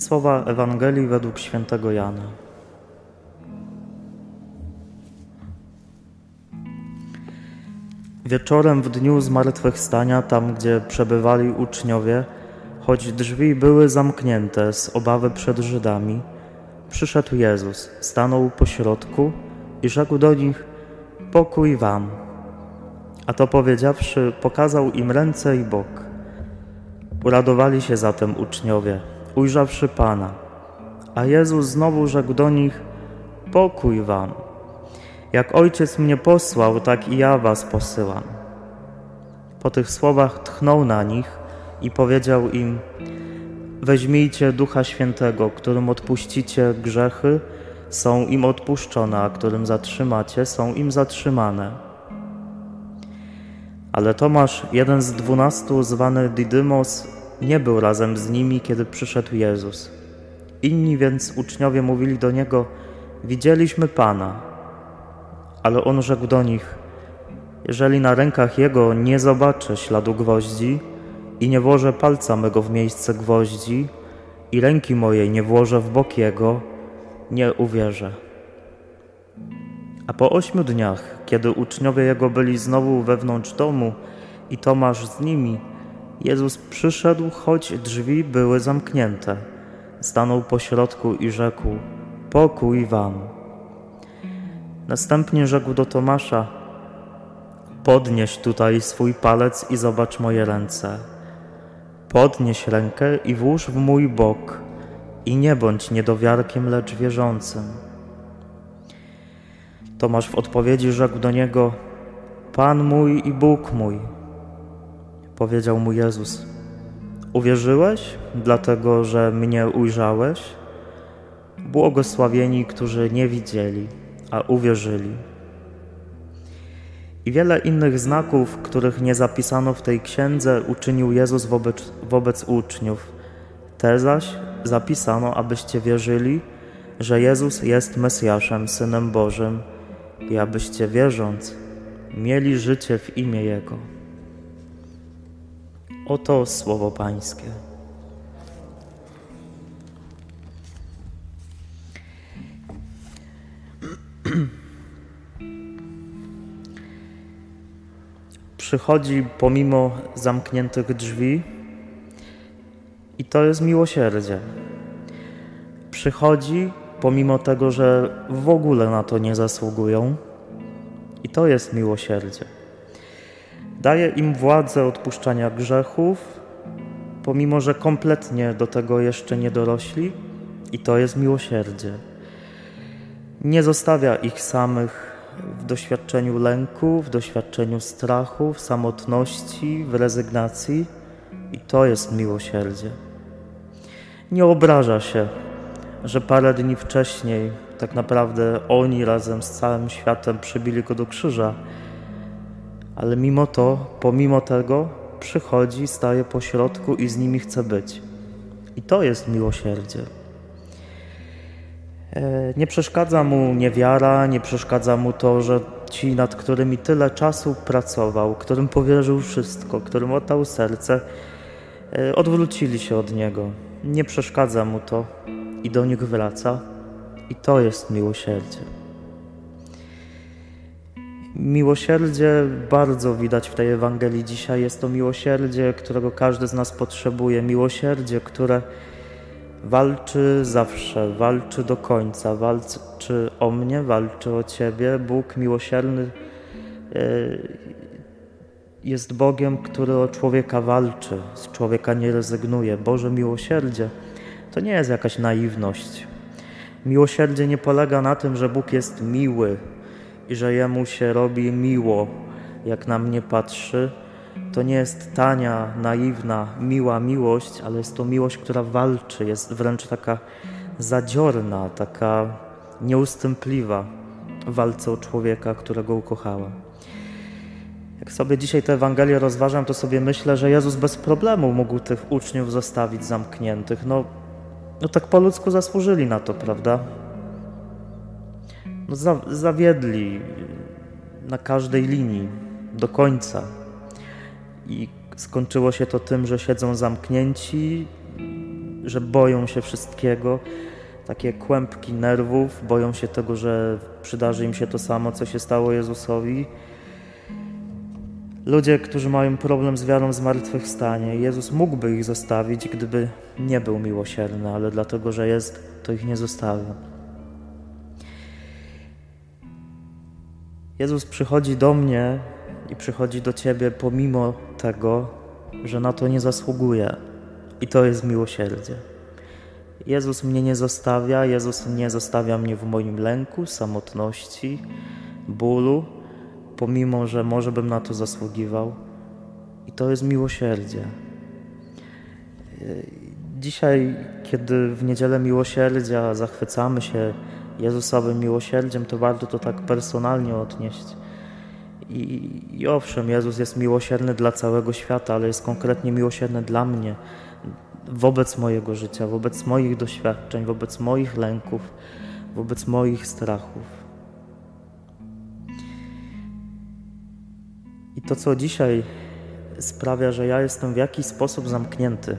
Słowa Ewangelii według świętego Jana. Wieczorem w dniu zmartwychwstania, tam gdzie przebywali uczniowie, choć drzwi były zamknięte z obawy przed Żydami, przyszedł Jezus, stanął pośrodku i rzekł do nich: Pokój wam. A to powiedziawszy, pokazał im ręce i bok. Uradowali się zatem uczniowie, ujrzawszy Pana. A Jezus znowu rzekł do nich: Pokój wam. Jak ojciec mnie posłał, tak i ja was posyłam. Po tych słowach tchnął na nich i powiedział im: Weźmijcie Ducha Świętego, którym odpuścicie grzechy, są im odpuszczone, a którym zatrzymacie, są im zatrzymane. Ale Tomasz, jeden z dwunastu, zwany Didymos, nie był razem z nimi, kiedy przyszedł Jezus. Inni więc uczniowie mówili do niego: Widzieliśmy Pana. Ale on rzekł do nich: Jeżeli na rękach jego nie zobaczę śladu gwoździ i nie włożę palca mego w miejsce gwoździ i ręki mojej nie włożę w bok jego, nie uwierzę. A po ośmiu dniach, kiedy uczniowie jego byli znowu wewnątrz domu i Tomasz z nimi, Jezus przyszedł, choć drzwi były zamknięte. Stanął pośrodku i rzekł: Pokój wam. Następnie rzekł do Tomasza: Podnieś tutaj swój palec i zobacz moje ręce. Podnieś rękę i włóż w mój bok, i nie bądź niedowiarkiem, lecz wierzącym. Tomasz w odpowiedzi rzekł do niego: Pan mój i Bóg mój. Powiedział mu Jezus: Uwierzyłeś, dlatego że mnie ujrzałeś? Błogosławieni, którzy nie widzieli, a uwierzyli. I wiele innych znaków, których nie zapisano w tej księdze, uczynił Jezus wobec, wobec uczniów. Te zaś zapisano, abyście wierzyli, że Jezus jest Mesjaszem, Synem Bożym i abyście wierząc, mieli życie w imię Jego. Oto słowo Pańskie. Przychodzi pomimo zamkniętych drzwi i to jest miłosierdzie. Przychodzi pomimo tego, że w ogóle na to nie zasługują i to jest miłosierdzie. Daje im władzę odpuszczania grzechów, pomimo że kompletnie do tego jeszcze nie dorośli, i to jest miłosierdzie. Nie zostawia ich samych w doświadczeniu lęku, w doświadczeniu strachu, w samotności, w rezygnacji, i to jest miłosierdzie. Nie obraża się, że parę dni wcześniej tak naprawdę oni razem z całym światem przybili go do krzyża ale mimo to, pomimo tego, przychodzi, staje po środku i z nimi chce być. I to jest miłosierdzie. E, nie przeszkadza mu niewiara, nie przeszkadza mu to, że ci, nad którymi tyle czasu pracował, którym powierzył wszystko, którym oddał serce, e, odwrócili się od niego. Nie przeszkadza mu to i do nich wraca. I to jest miłosierdzie. Miłosierdzie bardzo widać w tej Ewangelii dzisiaj. Jest to miłosierdzie, którego każdy z nas potrzebuje. Miłosierdzie, które walczy zawsze, walczy do końca, walczy o mnie, walczy o Ciebie. Bóg miłosierny e, jest Bogiem, który o człowieka walczy, z człowieka nie rezygnuje. Boże miłosierdzie to nie jest jakaś naiwność. Miłosierdzie nie polega na tym, że Bóg jest miły, i że Jemu się robi miło, jak na mnie patrzy. To nie jest tania, naiwna, miła miłość, ale jest to miłość, która walczy, jest wręcz taka zadziorna, taka nieustępliwa w walce o człowieka, którego ukochała. Jak sobie dzisiaj tę Ewangelię rozważam, to sobie myślę, że Jezus bez problemu mógł tych uczniów zostawić zamkniętych. No, no tak po ludzku zasłużyli na to, prawda? No, za, zawiedli na każdej linii do końca. I skończyło się to tym, że siedzą zamknięci, że boją się wszystkiego, takie kłębki nerwów, boją się tego, że przydarzy im się to samo, co się stało Jezusowi. Ludzie, którzy mają problem z wiarą w zmartwychwstanie, Jezus mógłby ich zostawić, gdyby nie był miłosierny, ale dlatego, że jest, to ich nie zostawia. Jezus przychodzi do mnie i przychodzi do Ciebie pomimo tego, że na to nie zasługuje. I to jest miłosierdzie. Jezus mnie nie zostawia, Jezus nie zostawia mnie w moim lęku, samotności, bólu, pomimo że może bym na to zasługiwał. I to jest miłosierdzie. Dzisiaj, kiedy w niedzielę miłosierdzia zachwycamy się Jezusowym miłosierdziem, to warto to tak personalnie odnieść. I, I owszem, Jezus jest miłosierny dla całego świata, ale jest konkretnie miłosierny dla mnie, wobec mojego życia, wobec moich doświadczeń, wobec moich lęków, wobec moich strachów. I to, co dzisiaj sprawia, że ja jestem w jakiś sposób zamknięty.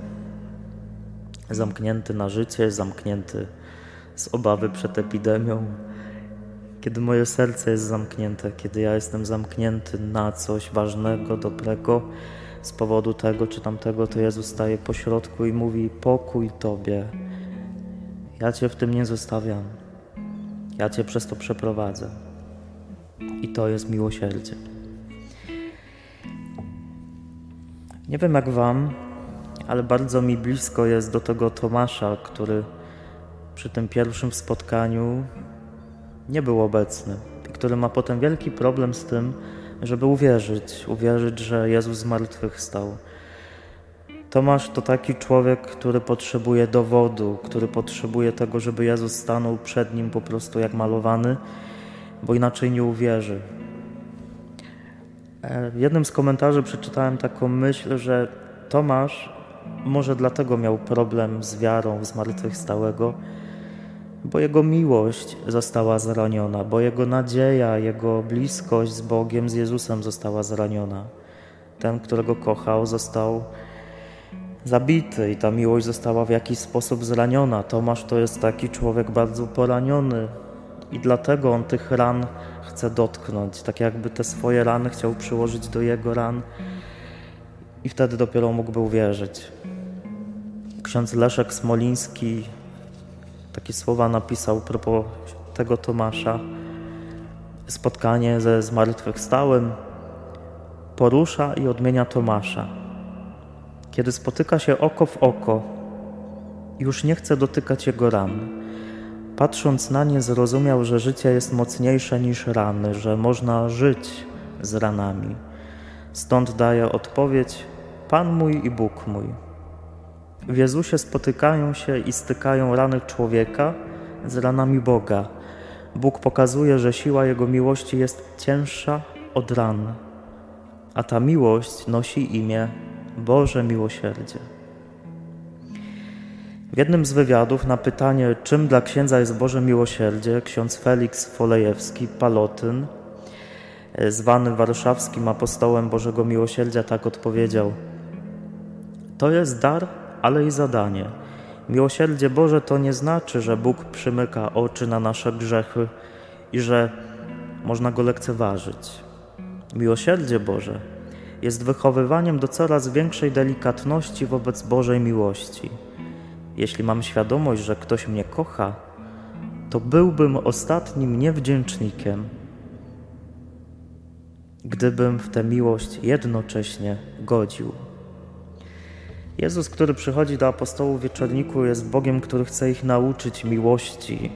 Zamknięty na życie, zamknięty z obawy przed epidemią, kiedy moje serce jest zamknięte, kiedy ja jestem zamknięty na coś ważnego, dobrego, z powodu tego czy tamtego, to Jezus staje pośrodku i mówi: Pokój Tobie. Ja Cię w tym nie zostawiam. Ja Cię przez to przeprowadzę. I to jest miłosierdzie. Nie wiem jak Wam, ale bardzo mi blisko jest do tego Tomasza, który przy tym pierwszym spotkaniu nie był obecny i który ma potem wielki problem z tym, żeby uwierzyć, uwierzyć, że Jezus zmartwychwstał. Tomasz to taki człowiek, który potrzebuje dowodu, który potrzebuje tego, żeby Jezus stanął przed nim po prostu jak malowany, bo inaczej nie uwierzy. E, w jednym z komentarzy przeczytałem taką myśl, że Tomasz może dlatego miał problem z wiarą w zmartwychwstałego, bo jego miłość została zraniona, bo jego nadzieja, jego bliskość z Bogiem, z Jezusem została zraniona. Ten, którego kochał, został zabity i ta miłość została w jakiś sposób zraniona. Tomasz to jest taki człowiek bardzo poraniony i dlatego on tych ran chce dotknąć, tak jakby te swoje rany chciał przyłożyć do jego ran i wtedy dopiero mógłby uwierzyć. Ksiądz Leszek Smoliński takie słowa napisał propos tego Tomasza. Spotkanie ze zmartwychwstałym porusza i odmienia Tomasza. Kiedy spotyka się oko w oko, już nie chce dotykać jego ran. Patrząc na nie, zrozumiał, że życie jest mocniejsze niż rany, że można żyć z ranami. Stąd daje odpowiedź: Pan mój i Bóg mój. W Jezusie spotykają się i stykają rany człowieka z ranami Boga. Bóg pokazuje, że siła Jego miłości jest cięższa od ran, a ta miłość nosi imię Boże Miłosierdzie. W jednym z wywiadów na pytanie, czym dla księdza jest Boże Miłosierdzie, ksiądz Felix Folejewski, Palotyn, zwany warszawskim apostołem Bożego Miłosierdzia, tak odpowiedział: To jest dar ale i zadanie. Miłosierdzie Boże to nie znaczy, że Bóg przymyka oczy na nasze grzechy i że można go lekceważyć. Miłosierdzie Boże jest wychowywaniem do coraz większej delikatności wobec Bożej miłości. Jeśli mam świadomość, że ktoś mnie kocha, to byłbym ostatnim niewdzięcznikiem, gdybym w tę miłość jednocześnie godził. Jezus, który przychodzi do apostołów wieczorniku, jest Bogiem, który chce ich nauczyć miłości.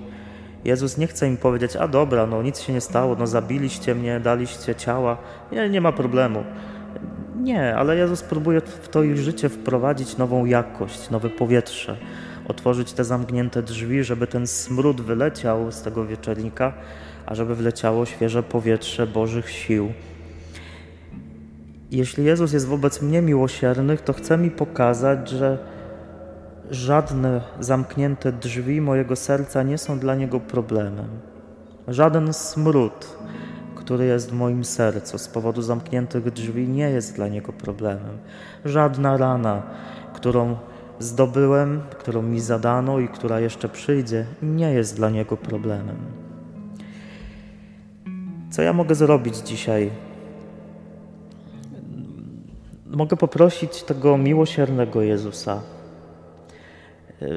Jezus nie chce im powiedzieć, a dobra, no nic się nie stało, no zabiliście mnie, daliście ciała, nie, nie ma problemu. Nie, ale Jezus próbuje w to ich życie wprowadzić nową jakość, nowe powietrze, otworzyć te zamknięte drzwi, żeby ten smród wyleciał z tego wieczornika, a żeby wleciało świeże powietrze Bożych sił. Jeśli Jezus jest wobec mnie miłosierny, to chce mi pokazać, że żadne zamknięte drzwi mojego serca nie są dla Niego problemem. Żaden smród, który jest w moim sercu z powodu zamkniętych drzwi, nie jest dla Niego problemem. Żadna rana, którą zdobyłem, którą mi zadano i która jeszcze przyjdzie, nie jest dla niego problemem. Co ja mogę zrobić dzisiaj? Mogę poprosić tego miłosiernego Jezusa,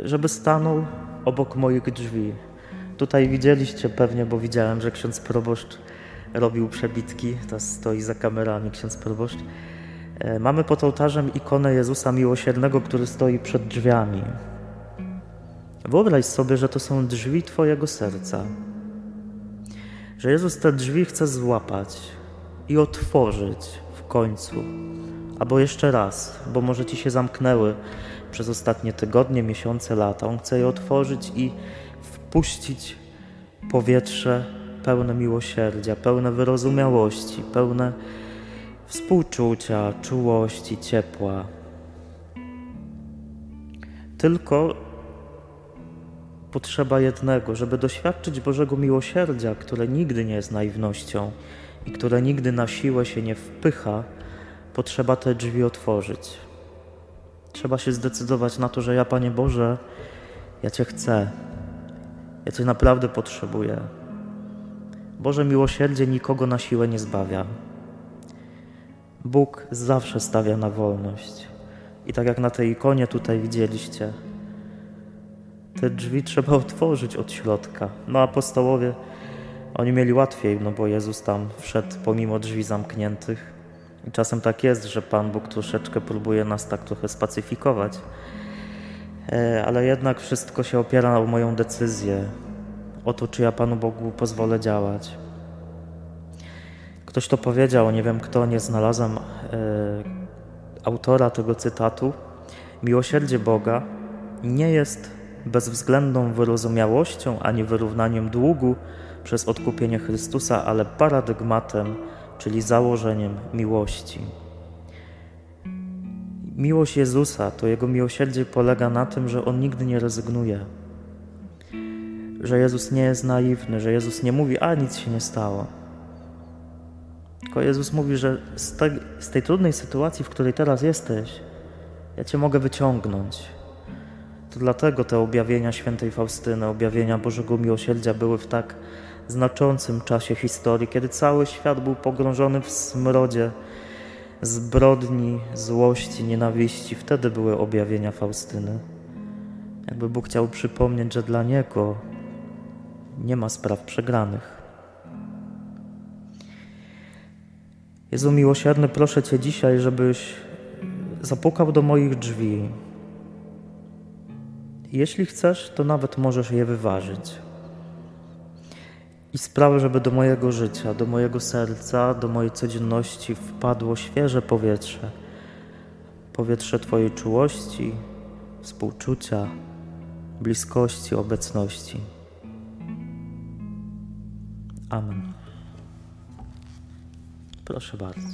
żeby stanął obok moich drzwi. Tutaj widzieliście pewnie, bo widziałem, że ksiądz proboszcz robił przebitki, teraz stoi za kamerami ksiądz proboszcz. E, mamy pod ołtarzem ikonę Jezusa Miłosiernego, który stoi przed drzwiami. Wyobraź sobie, że to są drzwi Twojego serca. Że Jezus te drzwi chce złapać i otworzyć w końcu. Albo jeszcze raz, bo może Ci się zamknęły przez ostatnie tygodnie, miesiące, lata. On chce je otworzyć i wpuścić powietrze pełne miłosierdzia, pełne wyrozumiałości, pełne współczucia, czułości, ciepła. Tylko potrzeba jednego, żeby doświadczyć Bożego miłosierdzia, które nigdy nie jest naiwnością i które nigdy na siłę się nie wpycha, potrzeba te drzwi otworzyć. Trzeba się zdecydować na to, że ja, Panie Boże, ja Cię chcę. Ja Cię naprawdę potrzebuję. Boże miłosierdzie nikogo na siłę nie zbawia. Bóg zawsze stawia na wolność. I tak jak na tej ikonie tutaj widzieliście, te drzwi trzeba otworzyć od środka. No apostołowie, oni mieli łatwiej, no bo Jezus tam wszedł pomimo drzwi zamkniętych. Czasem tak jest, że Pan Bóg troszeczkę próbuje nas tak trochę spacyfikować. E, ale jednak wszystko się opiera o moją decyzję, o to, czy ja Panu Bogu pozwolę działać. Ktoś to powiedział, nie wiem kto, nie znalazłem e, autora tego cytatu. Miłosierdzie Boga nie jest bezwzględną wyrozumiałością ani wyrównaniem długu przez odkupienie Chrystusa, ale paradygmatem, czyli założeniem miłości. Miłość Jezusa, to Jego miłosierdzie polega na tym, że On nigdy nie rezygnuje. Że Jezus nie jest naiwny, że Jezus nie mówi, a nic się nie stało. Tylko Jezus mówi, że z z tej trudnej sytuacji, w której teraz jesteś, ja Cię mogę wyciągnąć. To dlatego te objawienia świętej Faustyny, objawienia Bożego Miłosierdzia były w tak znaczącym czasie historii, kiedy cały świat był pogrążony w smrodzie zbrodni, złości, nienawiści. Wtedy były objawienia Faustyny. Jakby Bóg chciał przypomnieć, że dla Niego nie ma spraw przegranych. Jezu miłosierny, proszę Cię dzisiaj, żebyś zapukał do moich drzwi. Jeśli chcesz, to nawet możesz je wyważyć. I sprawię, żeby do mojego życia, do mojego serca, do mojej codzienności wpadło świeże powietrze. Powietrze Twojej czułości, współczucia, bliskości, obecności. Amen. Proszę bardzo.